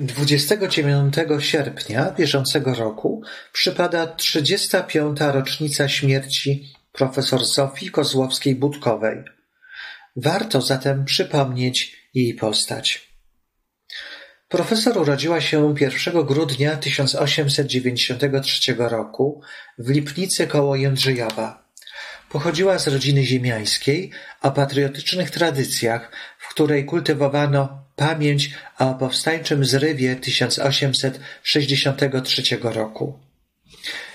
Dwudziestego sierpnia bieżącego roku przypada trzydziesta piąta rocznica śmierci profesor Zofii Kozłowskiej-Budkowej. Warto zatem przypomnieć jej postać. Profesor urodziła się 1 grudnia 1893 roku w Lipnicy koło Jędrzejowa. Pochodziła z rodziny ziemiańskiej o patriotycznych tradycjach, w której kultywowano pamięć o powstańczym zrywie 1863 roku.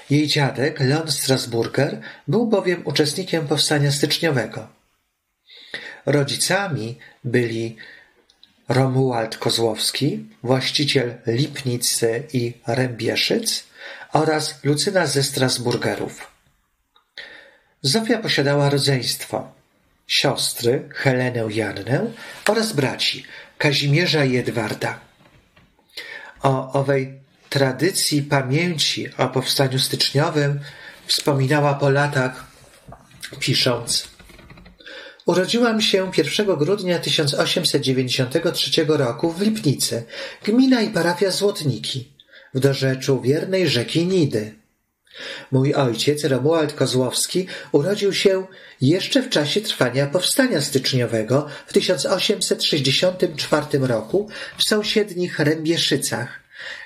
Jej dziadek, Leon Strasburger, był bowiem uczestnikiem powstania styczniowego. Rodzicami byli Romuald Kozłowski, właściciel Lipnicy i Rębieszyc oraz Lucyna ze Strasburgerów. Zofia posiadała rodzeństwo, siostry Helenę Jannę oraz braci Kazimierza i Edwarda. O owej tradycji pamięci o powstaniu styczniowym wspominała po latach, pisząc Urodziłam się 1 grudnia 1893 roku w Lipnicy, gmina i parafia Złotniki, w dorzeczu wiernej rzeki Nidy. Mój ojciec, Romuald Kozłowski, urodził się jeszcze w czasie trwania powstania styczniowego w 1864 roku w sąsiednich Rębieszycach,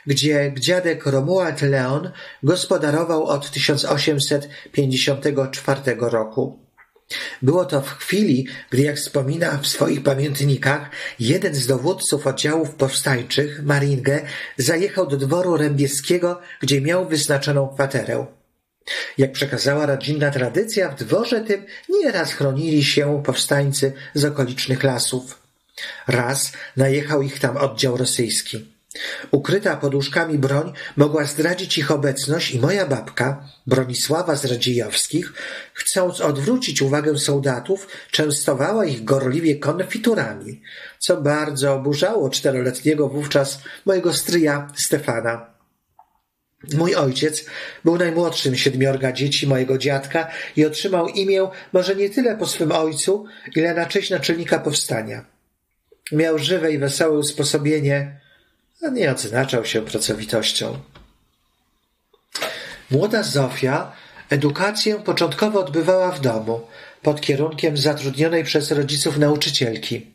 gdzie dziadek Romuald Leon gospodarował od 1854 roku. Było to w chwili, gdy, jak wspomina w swoich pamiętnikach, jeden z dowódców oddziałów powstańczych, Maringę, zajechał do dworu Rębieskiego, gdzie miał wyznaczoną kwaterę. Jak przekazała rodzinna tradycja, w dworze tym nieraz chronili się powstańcy z okolicznych lasów. Raz najechał ich tam oddział rosyjski. Ukryta poduszkami broń mogła zdradzić ich obecność i moja babka, Bronisława z Radziejowskich, chcąc odwrócić uwagę soldatów, częstowała ich gorliwie konfiturami, co bardzo oburzało czteroletniego wówczas mojego stryja Stefana. Mój ojciec był najmłodszym siedmiorga dzieci mojego dziadka i otrzymał imię może nie tyle po swym ojcu, ile na cześć naczelnika powstania. Miał żywe i wesołe usposobienie, nie odznaczał się pracowitością. Młoda Zofia edukację początkowo odbywała w domu, pod kierunkiem zatrudnionej przez rodziców nauczycielki.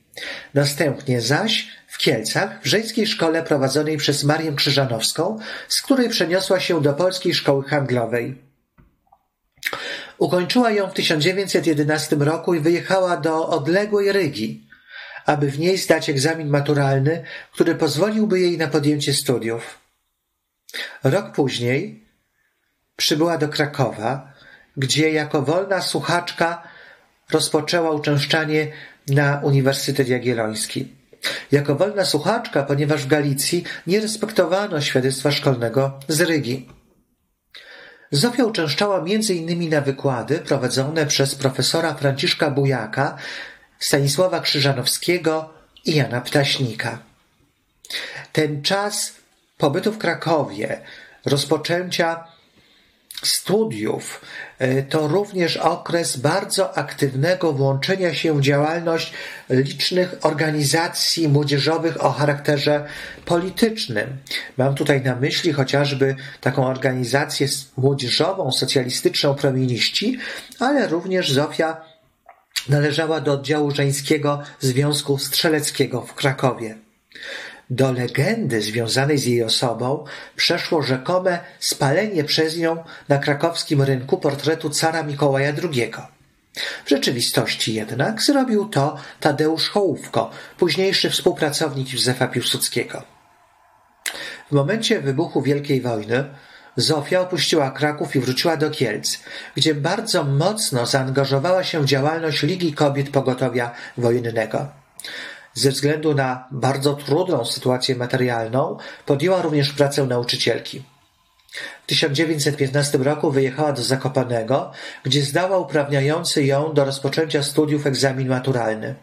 Następnie zaś w Kielcach, w żeńskiej szkole prowadzonej przez Marię Krzyżanowską, z której przeniosła się do Polskiej Szkoły Handlowej. Ukończyła ją w 1911 roku i wyjechała do odległej Rygi, aby w niej zdać egzamin maturalny, który pozwoliłby jej na podjęcie studiów. Rok później przybyła do Krakowa, gdzie jako wolna słuchaczka rozpoczęła uczęszczanie na Uniwersytet Jagielloński. Jako wolna słuchaczka, ponieważ w Galicji nie respektowano świadectwa szkolnego z Rygi. Zofia uczęszczała innymi na wykłady prowadzone przez profesora Franciszka Bujaka Stanisława Krzyżanowskiego i Jana Ptaśnika. Ten czas pobytu w Krakowie, rozpoczęcia studiów e, to również okres bardzo aktywnego włączenia się w działalność licznych organizacji młodzieżowych o charakterze politycznym. Mam tutaj na myśli chociażby taką organizację młodzieżową, socjalistyczną Promieniści, ale również Zofia Należała do oddziału żeńskiego Związku Strzeleckiego w Krakowie. Do legendy związanej z jej osobą przeszło rzekome spalenie przez nią na krakowskim rynku portretu cara Mikołaja II. W rzeczywistości jednak zrobił to Tadeusz Hołówko, późniejszy współpracownik Józefa Piłsudskiego. W momencie wybuchu Wielkiej Wojny Zofia opuściła Kraków i wróciła do Kielc, gdzie bardzo mocno zaangażowała się w działalność Ligi Kobiet Pogotowia Wojennego. Ze względu na bardzo trudną sytuację materialną podjęła również pracę nauczycielki. W 1915 roku wyjechała do Zakopanego, gdzie zdała uprawniający ją do rozpoczęcia studiów egzamin maturalny.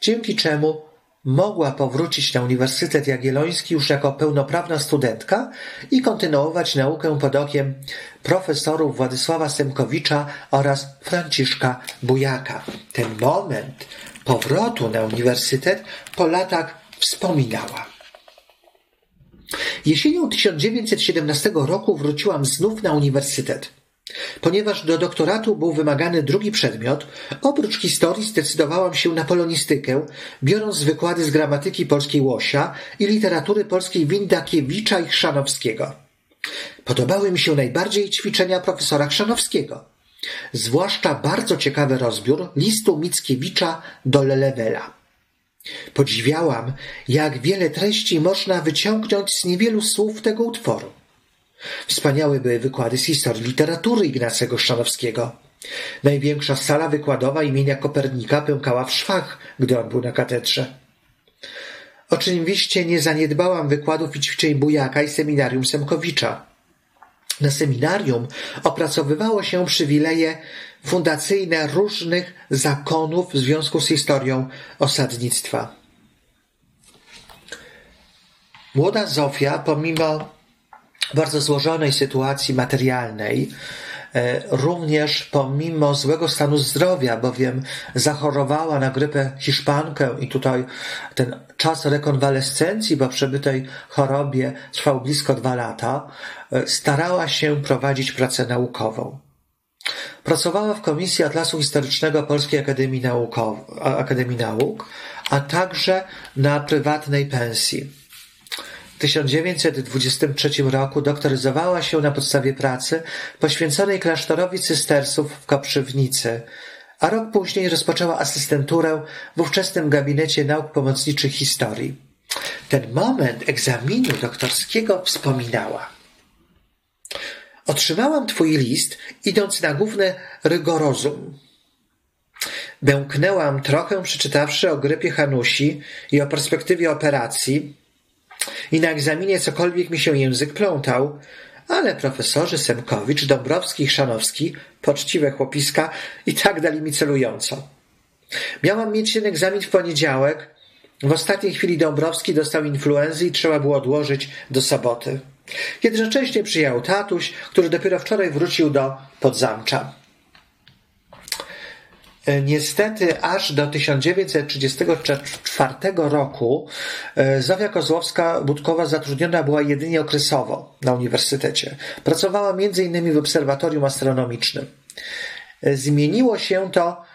Dzięki czemu Mogła powrócić na Uniwersytet Jagielloński już jako pełnoprawna studentka i kontynuować naukę pod okiem profesorów Władysława Semkowicza oraz Franciszka Bujaka. Ten moment powrotu na uniwersytet po latach wspominała. Jesienią 1917 roku wróciłam znów na uniwersytet. Ponieważ do doktoratu był wymagany drugi przedmiot, oprócz historii zdecydowałam się na polonistykę, biorąc wykłady z gramatyki polskiej Łosia i literatury polskiej Windakiewicza i Chrzanowskiego. Podobały mi się najbardziej ćwiczenia profesora Chrzanowskiego, zwłaszcza bardzo ciekawy rozbiór listu Mickiewicza do Lelewela. Podziwiałam, jak wiele treści można wyciągnąć z niewielu słów tego utworu. Wspaniałe były wykłady z historii literatury Ignacego Szczanowskiego. Największa sala wykładowa imienia Kopernika pękała w szwach, gdy on był na katedrze. Oczywiście nie zaniedbałam wykładów i ćwiczeń Bujaka i seminarium Semkowicza. Na seminarium opracowywało się przywileje fundacyjne różnych zakonów w związku z historią osadnictwa. Młoda Zofia, pomimo bardzo złożonej sytuacji materialnej, e, również pomimo złego stanu zdrowia, bowiem zachorowała na grypę hiszpankę i tutaj ten czas rekonwalescencji po przebytej chorobie trwał blisko dwa lata, e, starała się prowadzić pracę naukową. Pracowała w Komisji Atlasu Historycznego Polskiej Akademii, Akademii Nauk, a także na prywatnej pensji. W 1923 roku doktoryzowała się na podstawie pracy poświęconej klasztorowi cystersów w Koprzywnicy, a rok później rozpoczęła asystenturę w ówczesnym gabinecie nauk pomocniczych historii. Ten moment egzaminu doktorskiego wspominała. Otrzymałam twój list, idąc na główne rygorozum. Bęknęłam trochę, przeczytawszy o grypie Hanusi i o perspektywie operacji, i na egzaminie cokolwiek mi się język plątał, ale profesorzy Semkowicz, Dąbrowski Szanowski, poczciwe chłopiska, i tak dali mi celująco. Miałam mieć ten egzamin w poniedziałek. W ostatniej chwili Dąbrowski dostał influenzy i trzeba było odłożyć do soboty. Jednocześnie przyjechał tatuś, który dopiero wczoraj wrócił do Podzamcza. E, niestety aż do 1934 roku e, Zofia Kozłowska-Budkowa zatrudniona była jedynie okresowo na uniwersytecie. Pracowała m.in. w obserwatorium astronomicznym. E, zmieniło się to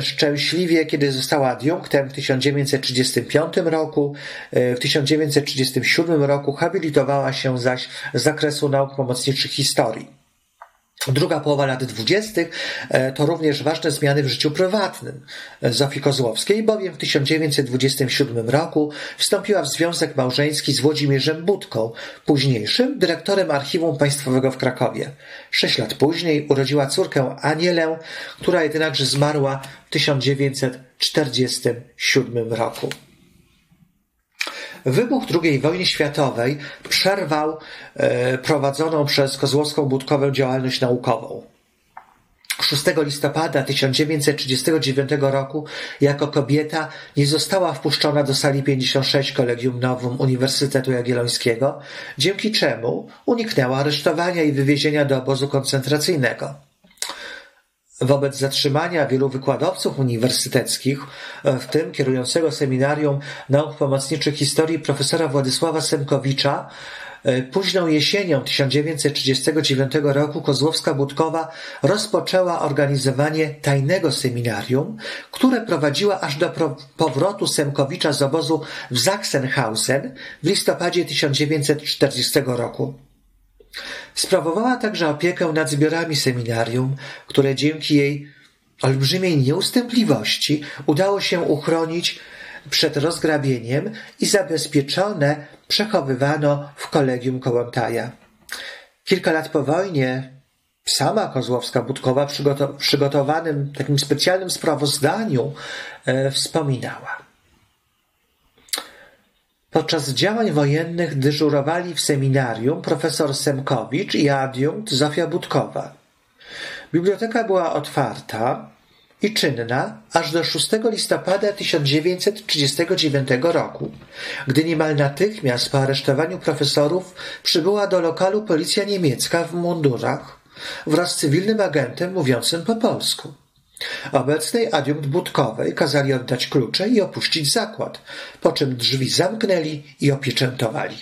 szczęśliwie, kiedy została adiunktem w 1935 roku. W 1937 roku habilitowała się zaś z zakresu nauk pomocniczych historii. Druga połowa lat dwudziestych e, to również ważne zmiany w życiu prywatnym Zofii Kozłowskiej, bowiem w 1927 roku wstąpiła w związek małżeński z Włodzimierzem Budką, późniejszym dyrektorem Archiwum Państwowego w Krakowie. Sześć lat później urodziła córkę Anielę, która jednakże zmarła w 1947 roku. Wybuch II wojny światowej przerwał e, prowadzoną przez Kozłowską-Budkową działalność naukową. 6 listopada 1939 roku jako kobieta nie została wpuszczona do sali 56 Kolegium Nowum Uniwersytetu Jagiellońskiego, dzięki czemu uniknęła aresztowania i wywiezienia do obozu koncentracyjnego. Wobec zatrzymania wielu wykładowców uniwersyteckich, e, w tym kierującego Seminarium Nauk Pomocniczych Historii profesora Władysława Semkowicza, e, Późną jesienią 1939 roku Kozłowska-Budkowa rozpoczęła organizowanie tajnego seminarium, które prowadziła aż do powrotu Semkowicza z obozu w Sachsenhausen w listopadzie 1940 roku. Sprawowała także opiekę nad zbiorami seminarium, które dzięki jej olbrzymiej nieustępliwości udało się uchronić przed rozgrabieniem i zabezpieczone przechowywano w kolegium Kołątaja. Kilka lat po wojnie sama Kozłowska-Budkowa w przygotowanym takim specjalnym sprawozdaniu e, wspominała. Podczas działań wojennych dyżurowali w seminarium profesor Semkowicz i adiunkt Zofia Budkowa. Biblioteka była otwarta i czynna aż do 6 listopada 1939 roku, gdy niemal natychmiast po aresztowaniu profesorów przybyła do lokalu policja niemiecka w mundurach wraz z cywilnym agentem mówiącym po polsku. Obecnej adiunkt Budkowej kazali oddać klucze i opuścić zakład, po czym drzwi zamknęli i opieczętowali.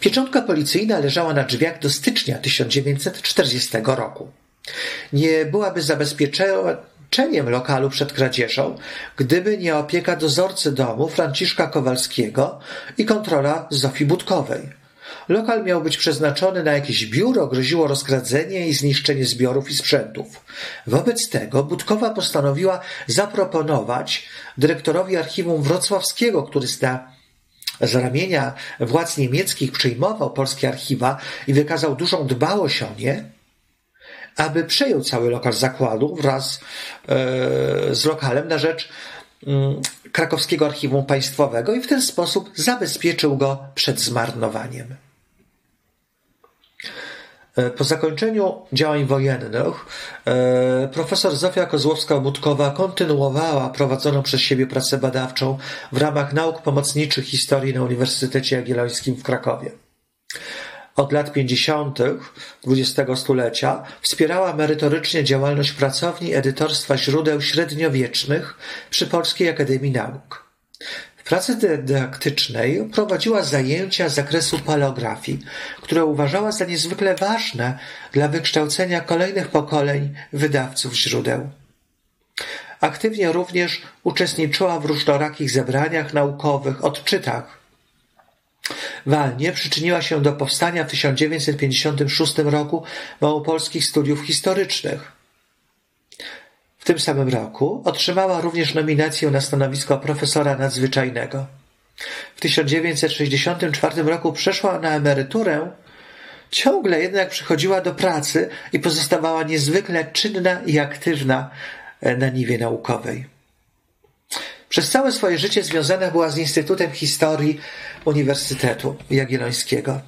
Pieczątka policyjna leżała na drzwiach do stycznia 1940 roku. Nie byłaby zabezpieczeniem lokalu przed kradzieżą, gdyby nie opieka dozorcy domu Franciszka Kowalskiego i kontrola Zofii Budkowej. Lokal miał być przeznaczony na jakieś biuro, groziło rozgradzenie i zniszczenie zbiorów i sprzętów. Wobec tego Budkowa postanowiła zaproponować dyrektorowi archiwum wrocławskiego, który zda z ramienia władz niemieckich przyjmował polskie archiwa i wykazał dużą dbałość o nie, aby przejął cały lokal zakładu wraz e, z lokalem na rzecz mm, krakowskiego archiwum państwowego i w ten sposób zabezpieczył go przed zmarnowaniem. E, po zakończeniu działań wojennych e, profesor Zofia Kozłowska-Budkowa kontynuowała prowadzoną przez siebie pracę badawczą w ramach nauk pomocniczych historii na Uniwersytecie Jagiellońskim w Krakowie. Od lat 50. XX stulecia wspierała merytorycznie działalność pracowni edytorstwa źródeł średniowiecznych przy Polskiej Akademii Nauk. Pracy dydaktycznej prowadziła zajęcia z zakresu paleografii, które uważała za niezwykle ważne dla wykształcenia kolejnych pokoleń wydawców źródeł. Aktywnie również uczestniczyła w różnorakich zebraniach naukowych, odczytach. Walnie przyczyniła się do powstania w 1956 roku małopolskich studiów historycznych. W tym samym roku otrzymała również nominację na stanowisko profesora nadzwyczajnego. W 1964 roku przeszła na emeryturę, ciągle jednak przychodziła do pracy i pozostawała niezwykle czynna i aktywna e, na niwie naukowej. Przez całe swoje życie związana była z Instytutem Historii Uniwersytetu Jagiellońskiego.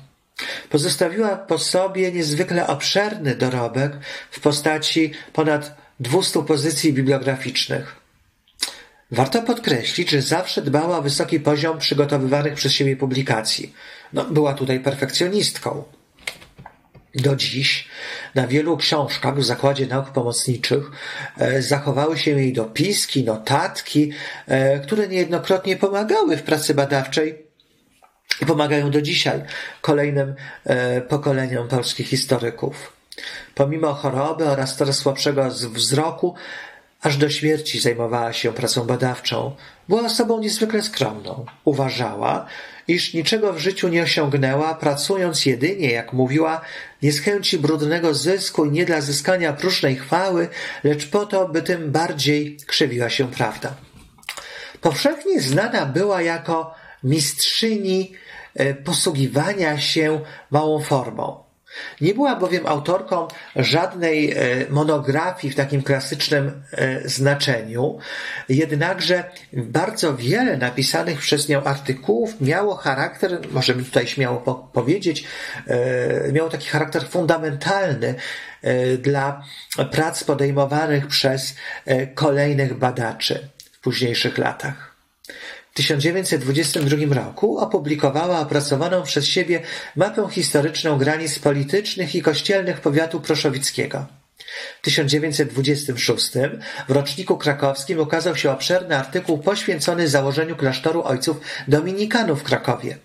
Pozostawiła po sobie niezwykle obszerny dorobek w postaci ponad 200 pozycji bibliograficznych. Warto podkreślić, że zawsze dbała o wysoki poziom przygotowywanych przez siebie publikacji. No, była tutaj perfekcjonistką. Do dziś na wielu książkach w Zakładzie Nauk Pomocniczych e, zachowały się jej dopiski, notatki, e, które niejednokrotnie pomagały w pracy badawczej i pomagają do dzisiaj kolejnym e, pokoleniom polskich historyków. Pomimo choroby oraz coraz słabszego wzroku, aż do śmierci zajmowała się pracą badawczą. Była osobą niezwykle skromną. Uważała, iż niczego w życiu nie osiągnęła, pracując jedynie, jak mówiła, nie z chęci brudnego zysku i nie dla zyskania próżnej chwały, lecz po to, by tym bardziej krzywiła się prawda. Powszechnie znana była jako mistrzyni e, posługiwania się małą formą. Nie była bowiem autorką żadnej e, monografii w takim klasycznym e, znaczeniu, jednakże bardzo wiele napisanych przez nią artykułów miało charakter, możemy tutaj śmiało powiedzieć, e, miało taki charakter fundamentalny dla prac podejmowanych przez kolejnych badaczy w późniejszych latach. 1922 roku opublikowała opracowaną przez siebie mapę historyczną granic politycznych i kościelnych powiatu proszowickiego. W 1926 w roczniku krakowskim ukazał się obszerny artykuł poświęcony założeniu klasztoru ojców dominikanów w Krakowie.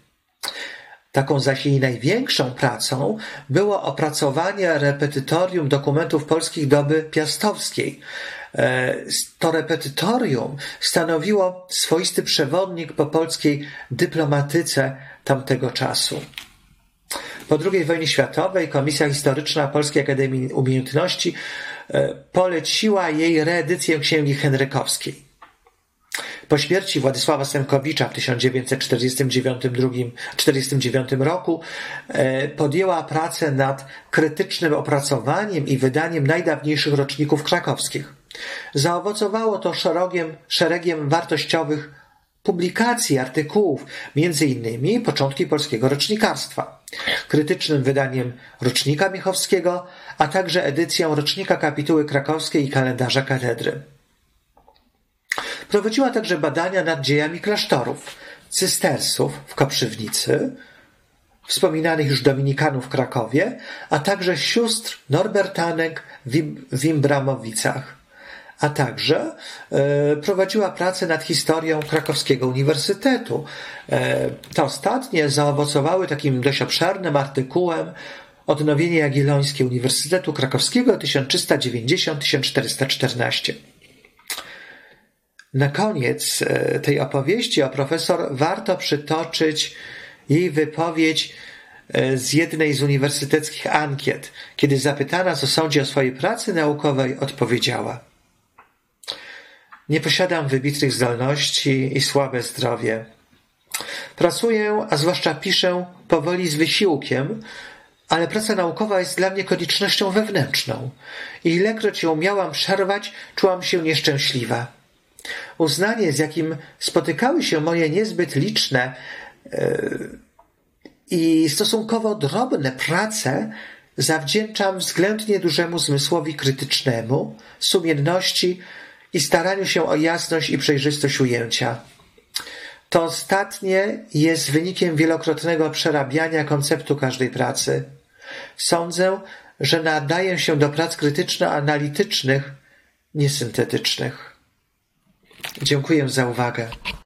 Taką zaś jej największą pracą było opracowanie repetytorium dokumentów polskich doby piastowskiej, to repetytorium stanowiło swoisty przewodnik po polskiej dyplomatyce tamtego czasu. Po II wojnie światowej Komisja Historyczna Polskiej Akademii Umiejętności e, poleciła jej reedycję Księgi Henrykowskiej. Po śmierci Władysława Semkowicza w 1949 roku e, podjęła pracę nad krytycznym opracowaniem i wydaniem najdawniejszych roczników krakowskich. Zaowocowało to szeregiem, szeregiem wartościowych publikacji, artykułów, między innymi początki polskiego rocznikarstwa, krytycznym wydaniem Rocznika Miechowskiego, a także edycją Rocznika Kapituły Krakowskiej i Kalendarza Katedry. Prowadziła także badania nad dziejami klasztorów, cystersów w Koprzywnicy, wspominanych już dominikanów w Krakowie, a także sióstr Norbertanek w Imbramowicach a także e, prowadziła pracę nad historią Krakowskiego Uniwersytetu. E, te ostatnie zaowocowały takim dość obszernym artykułem Odnowienie Jagiellońskie Uniwersytetu Krakowskiego 1390-1414. Na koniec e, tej opowieści o profesor warto przytoczyć jej wypowiedź z jednej z uniwersyteckich ankiet, kiedy zapytana, co sądzi o swojej pracy naukowej, odpowiedziała – nie posiadam wybitnych zdolności i słabe zdrowie. Pracuję, a zwłaszcza piszę, powoli z wysiłkiem, ale praca naukowa jest dla mnie koniecznością wewnętrzną i ilekroć ją miałam przerwać, czułam się nieszczęśliwa. Uznanie, z jakim spotykały się moje niezbyt liczne yy, i stosunkowo drobne prace, zawdzięczam względnie dużemu zmysłowi krytycznemu, sumienności, i staraniu się o jasność i przejrzystość ujęcia. To ostatnie jest wynikiem wielokrotnego przerabiania konceptu każdej pracy. Sądzę, że nadaje się do prac krytyczno-analitycznych, niesyntetycznych. Dziękuję za uwagę.